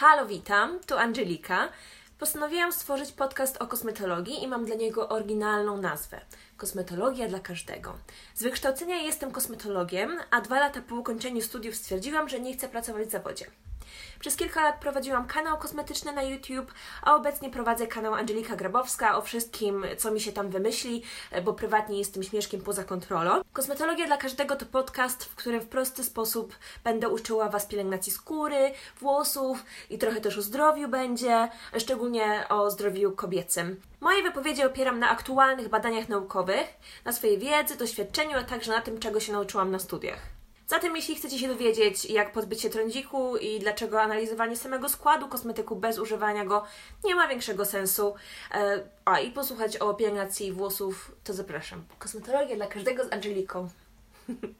Halo, witam, tu Angelika. Postanowiłam stworzyć podcast o kosmetologii i mam dla niego oryginalną nazwę. Kosmetologia dla każdego. Z wykształcenia jestem kosmetologiem, a dwa lata po ukończeniu studiów stwierdziłam, że nie chcę pracować w zawodzie. Przez kilka lat prowadziłam kanał kosmetyczny na YouTube, a obecnie prowadzę kanał Angelika Grabowska o wszystkim, co mi się tam wymyśli, bo prywatnie jestem śmieszkiem poza kontrolą. Kosmetologia dla każdego to podcast, w którym w prosty sposób będę uczyła Was pielęgnacji skóry, włosów i trochę też o zdrowiu będzie, szczególnie o zdrowiu kobiecym. Moje wypowiedzi opieram na aktualnych badaniach naukowych, na swojej wiedzy, doświadczeniu, a także na tym, czego się nauczyłam na studiach. Zatem, jeśli chcecie się dowiedzieć, jak pozbyć się trądziku i dlaczego analizowanie samego składu kosmetyku bez używania go nie ma większego sensu, e, a i posłuchać o pielęgnacji włosów, to zapraszam. Kosmetologia dla każdego z Angeliką.